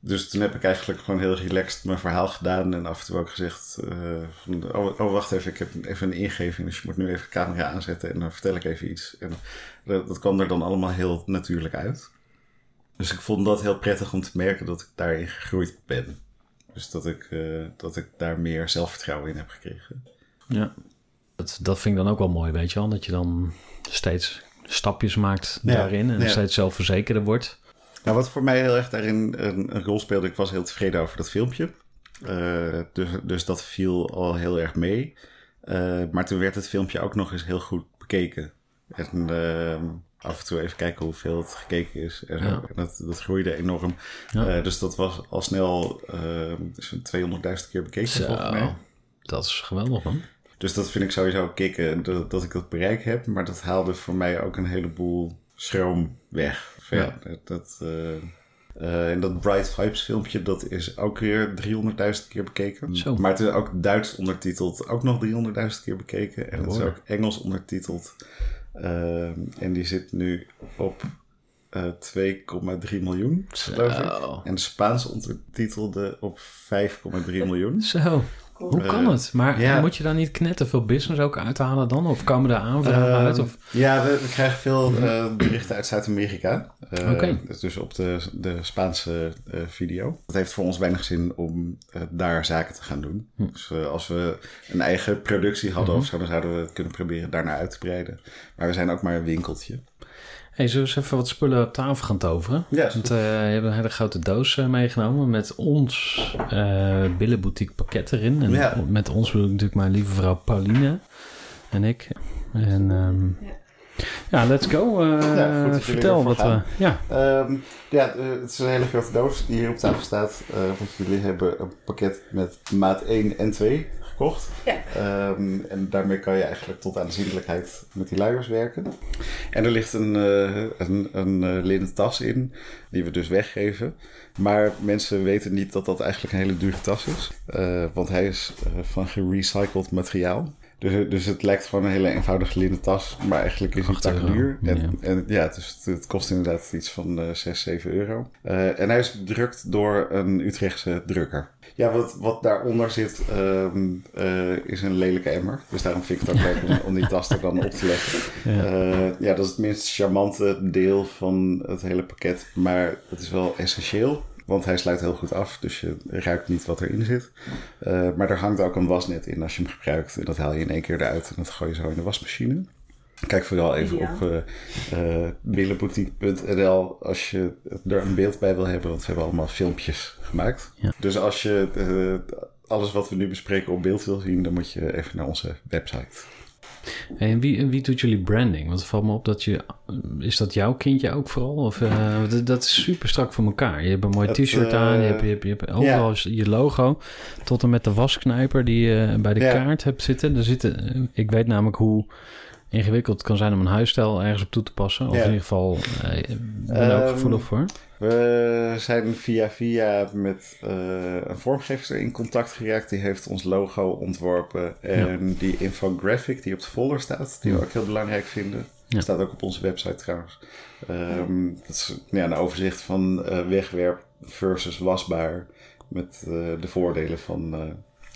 Dus toen heb ik eigenlijk gewoon heel relaxed mijn verhaal gedaan. En af en toe ook gezegd eh, van, oh, oh, wacht even, ik heb even een ingeving. Dus je moet nu even de camera aanzetten en dan vertel ik even iets. En dat, dat kwam er dan allemaal heel natuurlijk uit. Dus ik vond dat heel prettig om te merken dat ik daarin gegroeid ben. Dus dat ik, eh, dat ik daar meer zelfvertrouwen in heb gekregen. Ja. Dat, dat vind ik dan ook wel mooi, weet je wel. Dat je dan steeds stapjes maakt Ja, daarin en ja. steeds zelfverzekerder wordt. Nou, wat voor mij heel erg daarin een, een rol speelde, ik was heel tevreden over dat filmpje. Eh, dus, dus dat viel al heel erg mee. Eh, maar toen werd het filmpje ook nog eens heel goed bekeken. En ehm, af en toe even kijken hoeveel het gekeken is. En. Ja. dat, dat groeide enorm. Ja. Eh, dus dat was al snel ehm, zo'n 200.000 keer bekeken volgens mij. Dat is geweldig man. Dus dat vind ik sowieso kicken dat, dat ik dat bereik heb. Maar dat haalde voor mij ook een heleboel schroom weg. Ja, dat, dat, eh, eh, en dat Bright Vibes filmpje, dat is ook weer 300.000 keer bekeken. Zo. Maar het is ook Duits ondertiteld, ook nog 300.000 keer bekeken. En het is ook Engels ondertiteld. Eh, en die zit nu op eh 2,3 miljoen, geloof ik. En Spaans ondertitelde op 5,3 miljoen. Zo. Hoe kan Eh, het? Maar ja. moet je daar niet knetterveel business ook uithalen dan? Of komen er aanvragen Ehm, uit? Of... Ja, we, we krijgen veel eh, berichten uit Zuid-Amerika. Eh, Oké. Dus op de, de Spaanse video. Het heeft voor ons weinig zin om daar zaken te gaan doen. Hm. Dus als we een eigen productie hadden Mhm. of zo, dan zouden we het kunnen proberen daarnaar uit te breiden. Maar we zijn ook maar een winkeltje. Hey, zullen we eens even wat spullen op tafel gaan toveren? Ja, Want eh, je hebt een hele grote doos eh, meegenomen met ons eh billenboutique pakket erin. En Ja. met ons bedoel ik natuurlijk mijn lieve vrouw Pauline en ik. En ehm, ja. let's go. Eh, Ja, goed vertel wat we... Ja, Ehm, ja, het is een hele grote doos die hier op tafel staat. eh, want jullie hebben een pakket met maat 1 en 2 gekocht. Ja. Ehm, en daarmee kan je eigenlijk tot aanzienlijkheid met die luiers werken. En er ligt een, eh, een, een eh, linnen tas in, die we dus weggeven. Maar mensen weten niet dat dat eigenlijk een hele dure tas is. Eh, want hij is van gerecycled materiaal. Dus, dus het lijkt gewoon een hele eenvoudige linnen tas, maar eigenlijk is hij Acht euro, takkenduur. En, ja. en ja, het, het kost inderdaad iets van eh 6, 7 euro. Eh, en hij is bedrukt door een Utrechtse drukker. Ja, wat, wat daaronder zit ehm, eh, is een lelijke emmer. Dus daarom vind ik het ook leuk om, om die tas er dan op te leggen. Ja. Eh, ja, dat is het minst charmante deel van het hele pakket. Maar het is wel essentieel. Want hij sluit heel goed af, dus je ruikt niet wat erin zit. Eh, maar er hangt ook een wasnet in als je hem gebruikt. En dat haal je in één keer eruit en dat gooi je zo in de wasmachine. Kijk vooral even op uh, billenboutique.nl als je er een beeld bij wil hebben. Want we hebben allemaal filmpjes gemaakt. Ja. Dus als je alles wat we nu bespreken op beeld wil zien, dan moet je even naar onze website. Hey, en wie, en wie doet jullie branding? Want het valt me op dat je... Is dat jouw kindje ook vooral? Of, eh, dat, dat is super strak voor elkaar. Je hebt een mooi t-shirt eh, aan. Je hebt, je hebt, je hebt overal je logo. Tot en met de wasknijper die je bij de kaart hebt zitten. Er zitten eh, ik weet namelijk hoe ingewikkeld kan zijn om een huisstijl ergens op toe te passen. Of Ja. in ieder geval, eh, ik ben er ook Ehm, gevoelig voor. We zijn via via met eh, een vormgever in contact geraakt. Die heeft ons logo ontworpen. En die infographic die op de folder staat, die we ook heel belangrijk vinden. Ja. Staat ook op onze website trouwens. Ehm, dat is ja, een overzicht van eh, wegwerp versus wasbaar. Met de voordelen van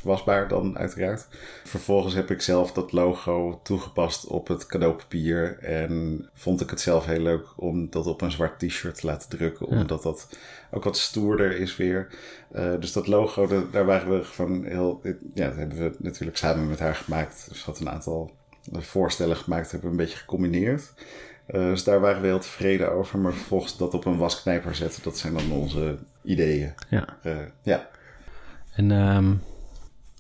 wasbaar dan uiteraard. Vervolgens heb ik zelf dat logo toegepast op het cadeaupapier. En vond ik het zelf heel leuk om dat op een zwart t-shirt te laten drukken. Ja. Omdat dat ook wat stoerder is weer. Eh, dus dat logo, daar waren we gewoon heel... Ja, dat hebben we natuurlijk samen met haar gemaakt. Dus had een aantal voorstellen gemaakt, hebben we een beetje gecombineerd. Eh, dus daar waren we heel tevreden over. Maar vervolgens dat op een wasknijper zetten, dat zijn dan onze ideeën. Ja. Eh, ja. En ehm,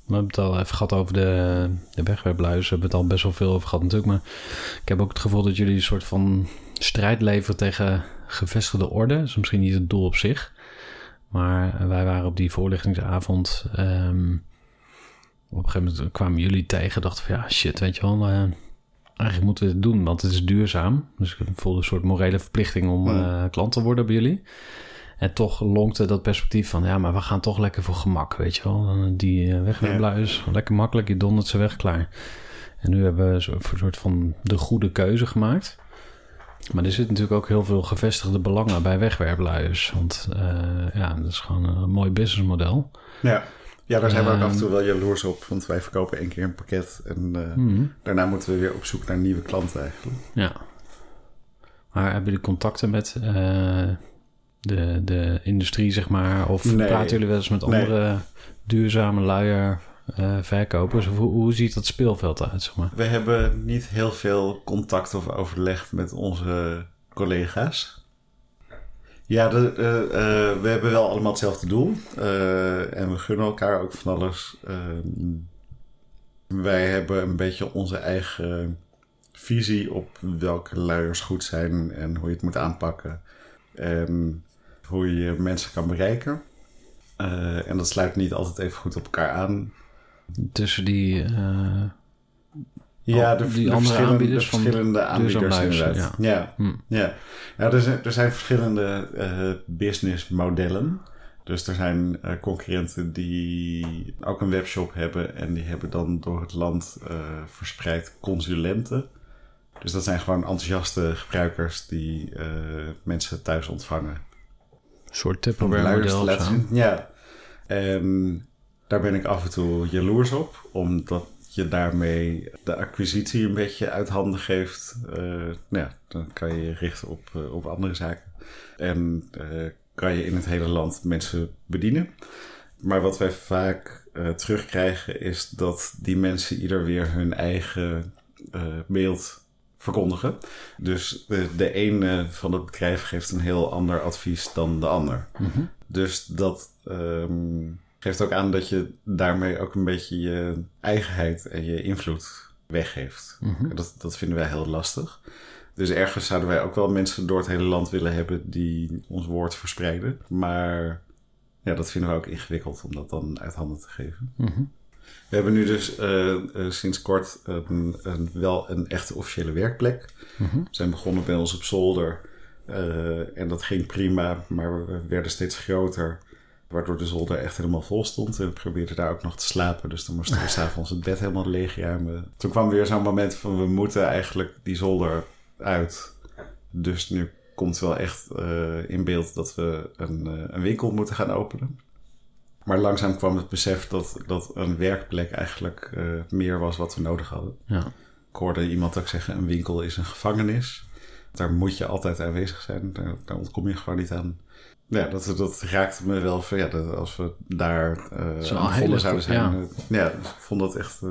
we hebben het al even gehad over de, de wegwerpluizen. We hebben het al best wel veel over gehad natuurlijk. Maar ik heb ook het gevoel dat jullie een soort van strijd leveren tegen gevestigde orde. Dat is misschien niet het doel op zich. Maar wij waren op die voorlichtingsavond. ehm, op een gegeven moment kwamen jullie tegen. Dachten van ja, shit, weet je wel. eh, eigenlijk moeten we het doen, want het is duurzaam. Dus ik voelde een soort morele verplichting om Hmm. eh, klant te worden bij jullie. En toch lonkte dat perspectief van... ja, maar we gaan toch lekker voor gemak, weet je wel. Dan Die uh, wegwerpluis, lekker makkelijk, je dondert ze weg, klaar. En nu hebben we zo- een soort van de goede keuze gemaakt. Maar er zit natuurlijk ook heel veel gevestigde belangen bij wegwerpluis. Want eh, ja, dat is gewoon een mooi businessmodel. Ja. ja, daar zijn we ook Ehm. af en toe wel jaloers op. Want wij verkopen één keer een pakket. En eh, Mhm. daarna moeten we weer op zoek naar nieuwe klanten eigenlijk. Ja. Maar hebben jullie contacten met eh, de, de industrie, zeg maar? Of Nee. praten jullie wel eens met Nee. andere duurzame luier eh, verkopers? Hoe, hoe ziet dat speelveld uit, zeg maar? We hebben niet heel veel contact of overleg met onze collega's. Ja, de, eh, eh, we hebben wel allemaal hetzelfde doel. En we gunnen elkaar ook van alles. Ehm, Wij hebben een beetje onze eigen visie op welke luiers goed zijn en hoe je het moet aanpakken. En hoe je mensen kan bereiken. Eh, en dat sluit niet altijd even goed op elkaar aan. Tussen die... eh, Ja, de, die de verschillende, aanbieders de van aanbieders inderdaad. Ja, Hm. ja. ja er, zijn, er zijn verschillende eh businessmodellen. Dus er zijn concurrenten die ook een webshop hebben en die hebben dan door het land verspreid consulenten. Dus dat zijn gewoon enthousiaste gebruikers die mensen thuis ontvangen. Soort Om Tupperware luiers te model of laten zo. zien. Ja. En daar ben ik af en toe jaloers op, omdat je daarmee de acquisitie een beetje uit handen geeft. Eh, nou ja, dan kan je je richten op, eh, op andere zaken. En eh, kan je in het hele land mensen bedienen. Maar wat wij vaak terugkrijgen is dat die mensen ieder weer hun eigen beeld verkondigen. Dus de, de ene van het bedrijf geeft een heel ander advies dan de ander. Mhm. Dus dat ehm, geeft ook aan dat je daarmee ook een beetje je eigenheid en je invloed weggeeft. Mhm. Dat, dat vinden wij heel lastig. Dus ergens zouden wij ook wel mensen door het hele land willen hebben die ons woord verspreiden. Maar ja, dat vinden we ook ingewikkeld om dat dan uit handen te geven. Mhm. We hebben nu dus eh, eh, sinds kort een, een, wel een echte officiële werkplek. Mhm. We zijn begonnen bij ons op zolder. eh, en dat ging prima, maar we werden steeds groter. Waardoor de zolder echt helemaal vol stond. En we probeerden daar ook nog te slapen. Dus dan moesten we s'avonds het bed helemaal leegruimen. Toen kwam weer zo'n moment van we moeten eigenlijk die zolder uit. Dus nu komt wel echt in beeld dat we een, een winkel moeten gaan openen. Maar langzaam kwam het besef dat, dat een werkplek eigenlijk eh, meer was wat we nodig hadden. Ja. Ik hoorde iemand ook zeggen, een winkel is een gevangenis. Daar moet je altijd aanwezig zijn. Daar, daar ontkom je gewoon niet aan. Ja, dat, dat raakte me wel van, ja, dat als we daar eh wel aan een zouden zijn. Ja, ja ik vond dat echt eh,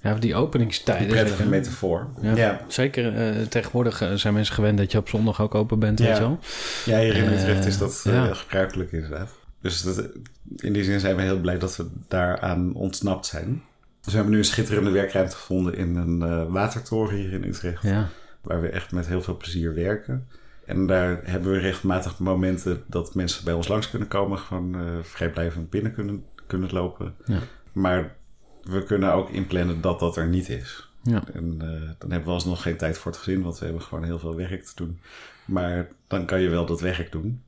Ja, die een openingstijden. prettige zeker. metafoor. Ja. Ja, Zeker eh, tegenwoordig eh, zijn mensen gewend dat je op zondag ook open bent, Ja. weet je wel. ja hier in Eh, Utrecht is dat eh, ja. gebruikelijk inderdaad. Dus dat, in die zin zijn we heel blij dat we daaraan ontsnapt zijn. Dus we hebben nu een schitterende werkruimte gevonden in een eh, watertoren hier in Utrecht. Ja. waar we echt met heel veel plezier werken. En daar hebben we regelmatig momenten dat mensen bij ons langs kunnen komen, gewoon eh, vrijblijvend binnen kunnen, kunnen lopen. Ja. Maar we kunnen ook inplannen dat dat er niet is. Ja. En eh, dan hebben we alsnog geen tijd voor het gezin, want we hebben gewoon heel veel werk te doen. Maar dan kan je wel dat werk doen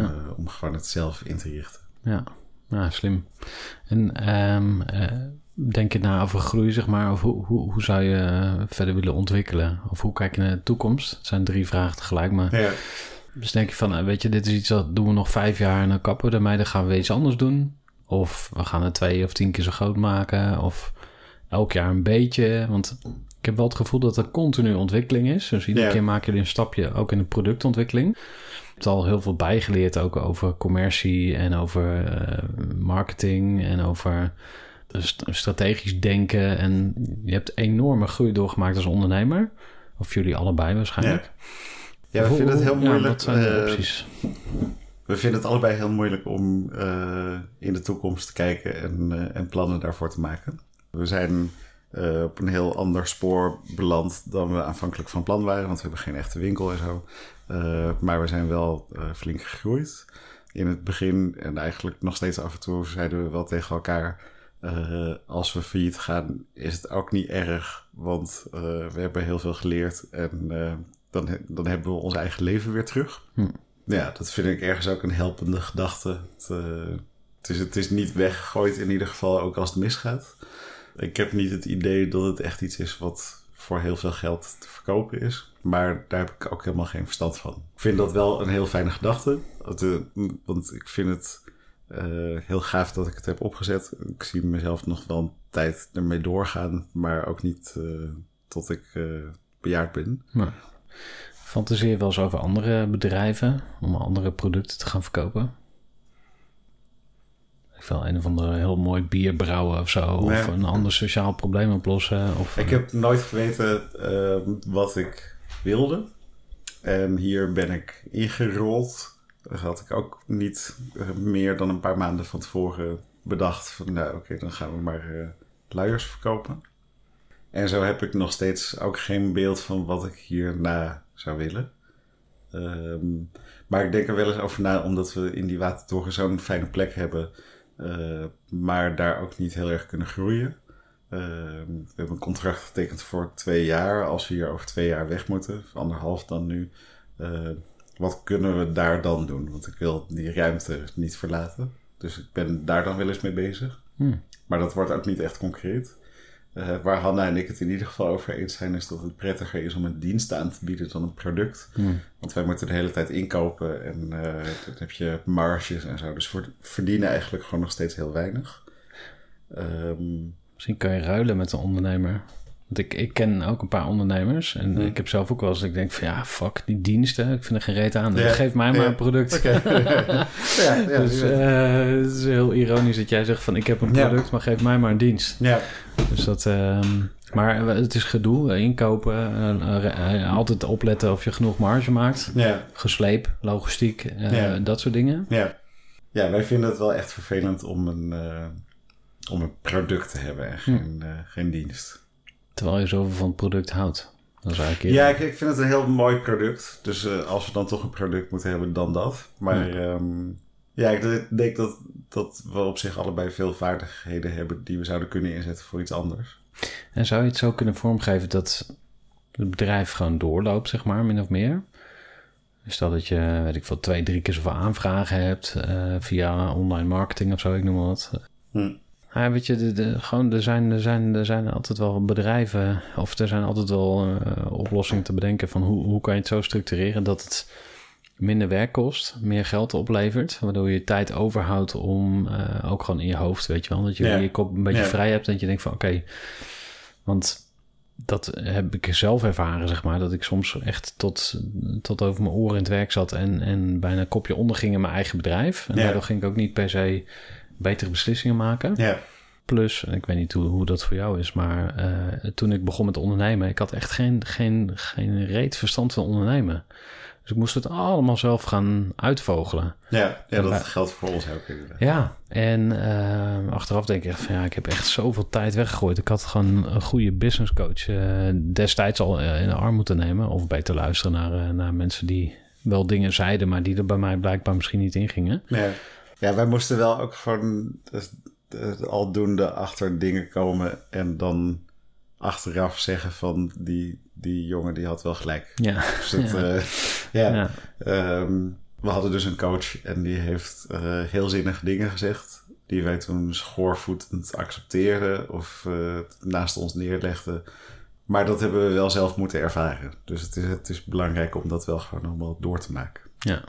Eh, om gewoon het zelf in te richten. Ja, ja slim. En ehm, eh, denk je na over groei, zeg maar, of hoe, hoe, hoe zou je eh, verder willen ontwikkelen? Of hoe kijk je naar de toekomst? Het zijn drie vragen tegelijk, maar Ja, dus denk je van, weet je, dit is iets dat doen we nog vijf jaar en dan kappen we ermee, dan gaan we iets anders doen. Of we gaan het twee of tien keer zo groot maken, of elk jaar een beetje. Want ik heb wel het gevoel dat er continu ontwikkeling is. Dus iedere Ja. keer maak je een stapje, ook in de productontwikkeling. Je hebt al heel veel bijgeleerd ook over commercie en over eh, marketing en over st- strategisch denken. En je hebt enorme groei doorgemaakt als ondernemer. Of jullie allebei waarschijnlijk. ja we vinden het heel ja, moeilijk. wat zijn de eh, opties? We vinden het allebei heel moeilijk om eh, in de toekomst te kijken en, en plannen daarvoor te maken. We zijn eh, op een heel ander spoor beland dan we aanvankelijk van plan waren, want we hebben geen echte winkel en zo. Eh, maar we zijn wel eh, flink gegroeid. In het begin en eigenlijk nog steeds af en toe zeiden we wel tegen elkaar: als we failliet gaan, is het ook niet erg, want we hebben heel veel geleerd en dan, dan hebben we ons eigen leven weer terug. Ja, dat vind ik ergens ook een helpende gedachte. Het, het, is, het is niet weggegooid in ieder geval, ook als het misgaat. Ik heb niet het idee dat het echt iets is wat voor heel veel geld te verkopen is. Maar daar heb ik ook helemaal geen verstand van. Ik vind dat wel een heel fijne gedachte. Eh, Want ik vind het eh, heel gaaf dat ik het heb opgezet. Ik zie mezelf nog wel een tijd ermee doorgaan. Maar ook niet eh, tot ik bejaard ben. Nou, fantaseer wel eens over andere bedrijven om andere producten te gaan verkopen? Ik wil een of andere heel mooi bier brouwen of zo. Of een ander sociaal probleem oplossen. Of, Ik heb nooit geweten eh, wat ik wilde. En hier ben ik ingerold. Dat had ik ook niet eh, meer dan een paar maanden van tevoren bedacht. Van nou oké, dan gaan we maar eh, luiers verkopen. En zo heb ik nog steeds ook geen beeld van wat ik hierna zou willen. Ehm, maar ik denk er wel eens over na, omdat we in die watertoren zo'n fijne plek hebben, eh, maar daar ook niet heel erg kunnen groeien. Ehm, we hebben een contract getekend voor twee jaar. Als we hier over twee jaar weg moeten, anderhalf dan nu, eh, wat kunnen we daar dan doen? Want ik wil die ruimte niet verlaten. Dus ik ben daar dan wel eens mee bezig. Hmm. Maar dat wordt ook niet echt concreet. Eh, waar Hanna en ik het in ieder geval over eens zijn, is dat het prettiger is om een dienst aan te bieden dan een product. Hmm. Want wij moeten de hele tijd inkopen en eh, dan heb je marges en zo. Dus we verdienen eigenlijk gewoon nog steeds heel weinig. Ehm, Misschien kan je ruilen met een ondernemer. Want ik, ik ken ook een paar ondernemers. En Hmm. ik heb zelf ook wel eens dat ik denk van ja, fuck, die diensten. Ik vind er geen reet aan. Ja, Geef mij maar een product. Ja, ja, dus eh, het is heel ironisch dat jij zegt van ik heb een product, maar geef mij maar een dienst. ja. Dus dat, ehm, maar het is gedoe, eh, inkopen, eh, eh, altijd opletten of je genoeg marge maakt. ja. Gesleep, logistiek, Ja. dat soort dingen. Ja. ja, wij vinden het wel echt vervelend om een, om een product te hebben en geen, eh, geen dienst. Terwijl je zoveel van het product houdt. Dat is eigenlijk Ja, ik, ik vind het een heel mooi product. Dus als we dan toch een product moeten hebben, dan dat. Maar ehm, ja, ik denk dat, dat we op zich allebei veel vaardigheden hebben die we zouden kunnen inzetten voor iets anders. En zou je het zo kunnen vormgeven dat het bedrijf gewoon doorloopt, zeg maar, min of meer? Stel dat je, weet ik veel, twee, drie keer zoveel aanvragen hebt eh, via online marketing of zo, ik noem maar wat. Hm. Ja, weet je, de, de- gewoon, er, zijn, er, zijn, er zijn altijd wel bedrijven, of er zijn altijd wel eh, oplossingen te bedenken van hoe, hoe kan je het zo structureren dat het minder werk kost, meer geld oplevert, waardoor je tijd overhoudt om eh, ook gewoon in je hoofd, weet je wel, dat je Ja. je kop een beetje Ja. vrij hebt en dat je denkt van oké, want dat heb ik zelf ervaren, zeg maar, dat ik soms echt tot, tot over mijn oren in het werk zat en, en bijna kopje onderging in mijn eigen bedrijf. En Ja. daardoor ging ik ook niet per se betere beslissingen maken. Ja, Plus, ik weet niet hoe, hoe dat voor jou is, maar eh, toen ik begon met ondernemen, ik had echt geen, geen, geen reet verstand van ondernemen. Dus ik moest het allemaal zelf gaan uitvogelen. ja, ja dat geldt voor ons ook inderdaad. Ja, en eh, achteraf denk ik echt van ja, ik heb echt zoveel tijd weggegooid. Ik had gewoon een goede business coach eh, destijds al eh, in de arm moeten nemen. Of beter luisteren naar, naar mensen die wel dingen zeiden, maar die er bij mij blijkbaar misschien niet in gingen. Ja. ja, wij moesten wel ook gewoon eh, aldoende achter dingen komen en dan achteraf zeggen van die, die jongen die had wel gelijk. Ja, Dus het, Ja. eh, ja. Ehm, we hadden dus een coach en die heeft eh, heel zinnige dingen gezegd. Die wij toen schoorvoetend accepteerden of eh, naast ons neerlegden. Maar dat hebben we wel zelf moeten ervaren. Dus het is, het is belangrijk om dat wel gewoon allemaal door te maken. Ja.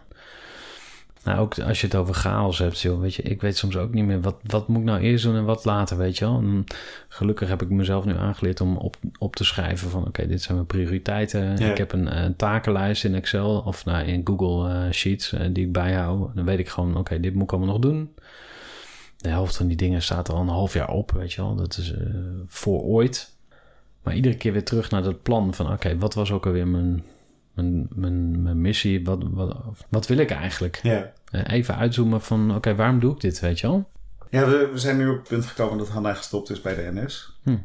Nou, ook als je het over chaos hebt, joh, weet je, ik weet soms ook niet meer wat, wat moet ik nou eerst doen en wat later, weet je wel. En gelukkig heb ik mezelf nu aangeleerd om op, op te schrijven van, oké, dit zijn mijn prioriteiten. Ja. Ik heb een, eh, takenlijst in Excel of nou, in Google eh, Sheets eh, die ik bijhoud. Dan weet ik gewoon, oké, dit moet ik allemaal nog doen. De helft van die dingen staat al een half jaar op, weet je wel. Dat is voor ooit. Maar iedere keer weer terug naar dat plan van, oké, wat was ook alweer mijn, mijn, mijn, mijn missie? Wat, wat, wat wil ik eigenlijk? Ja, Eh, even uitzoomen van, oké, waarom doe ik dit, weet je wel? ja we, we zijn nu op het punt gekomen dat Hanna gestopt is bij de NS. Hm.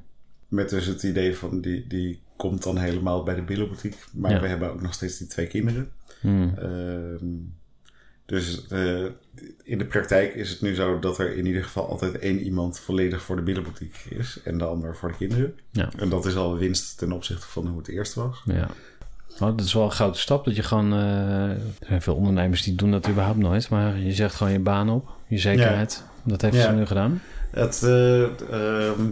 Met dus het idee van die, die komt dan helemaal bij de billenboutique. Maar Ja. we hebben ook nog steeds die twee kinderen. Hmm. Ehm, dus eh, in de praktijk is het nu zo dat er in ieder geval altijd één iemand volledig voor de billenboutique is en de ander voor de kinderen. Ja. En dat is al winst ten opzichte van hoe het eerst was. Ja. Nou, dat is wel een grote stap dat je gewoon... eh, er zijn veel ondernemers die doen dat überhaupt nooit. Maar je zegt gewoon je baan op, je zekerheid. Dat heeft Ja. ze nu gedaan. Het, eh, ehm,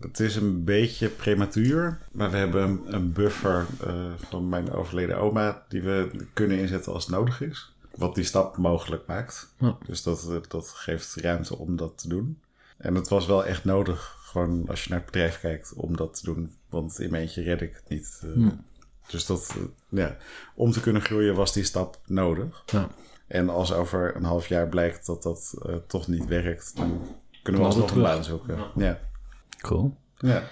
het is een beetje prematuur, maar we hebben een, een buffer eh, van mijn overleden oma die we kunnen inzetten als het nodig is. Wat die stap mogelijk maakt. Ja. Dus dat, dat geeft ruimte om dat te doen. En het was wel echt nodig, gewoon als je naar het bedrijf kijkt, om dat te doen. Want in mijn eentje red ik het niet. eh. Dus dat, ja, om te kunnen groeien was die stap nodig. Ja. En als over een half jaar blijkt dat dat eh, toch niet werkt, dan kunnen we Altijd alsnog een baan zoeken. Ja. Cool. Ja.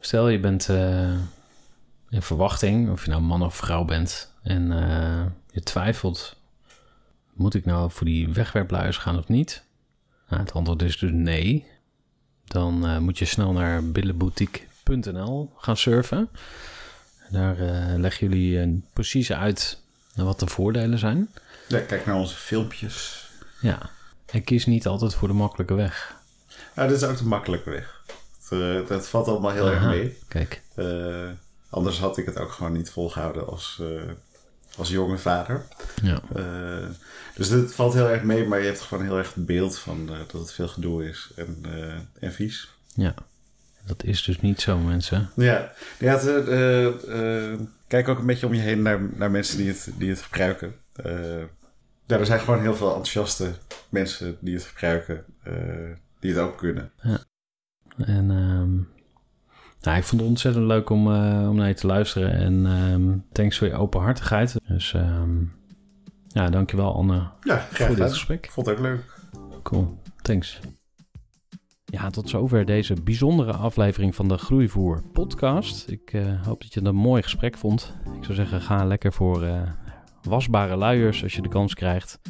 Stel je bent eh, in verwachting, of je nou man of vrouw bent, en eh, je twijfelt, moet ik nou voor die wegwerpluiers gaan of niet? Nou, het antwoord is dus nee. dan eh, moet je snel naar billenboutique.nl gaan surfen. Daar eh, leggen jullie eh, precies uit wat de voordelen zijn. Ja, kijk naar onze filmpjes. Ja, en kies niet altijd voor de makkelijke weg. Ja, dit is ook de makkelijke weg. Het, eh, dat valt allemaal heel erg mee. Kijk, anders had ik het ook gewoon niet volgehouden als, als jonge vader. ja. Dus dit valt heel erg mee, maar je hebt gewoon heel erg het beeld van dat het veel gedoe is en, en vies. ja. Dat is dus niet zo, mensen. Ja, ja het, eh, eh, kijk ook een beetje om je heen naar, naar mensen die het, die het gebruiken. Eh, ja, er zijn gewoon heel veel enthousiaste mensen die het gebruiken, die het ook kunnen. En ehm, nou, ik vond het ontzettend leuk om, om naar je te luisteren. En ehm, thanks voor je openhartigheid. Dus ehm, ja, dankjewel Anne Ja, graag voor dit gesprek. Vond het ook leuk. Cool, thanks. Ja, tot zover deze bijzondere aflevering van de Groeivoer podcast. Ik eh, hoop dat je een mooi gesprek vond. Ik zou zeggen, ga lekker voor eh, wasbare luiers als je de kans krijgt.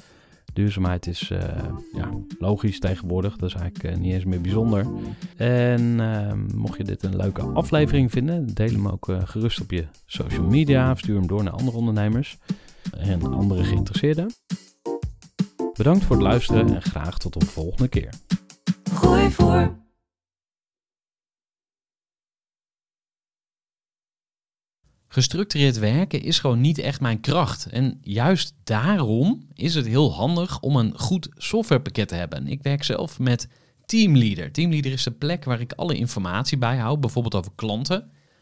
Duurzaamheid is eh, ja, logisch tegenwoordig, dat is eigenlijk niet eens meer bijzonder. En eh, mocht je dit een leuke aflevering vinden, deel hem ook gerust op je social media of stuur hem door naar andere ondernemers en andere geïnteresseerden. Bedankt voor het luisteren en graag tot een volgende keer. Gooi voor. Gestructureerd werken is gewoon niet echt mijn kracht. En juist daarom is het heel handig om een goed softwarepakket te hebben. Ik werk zelf met Teamleader. Teamleader is de plek waar ik alle informatie bijhoud, bijvoorbeeld over klanten.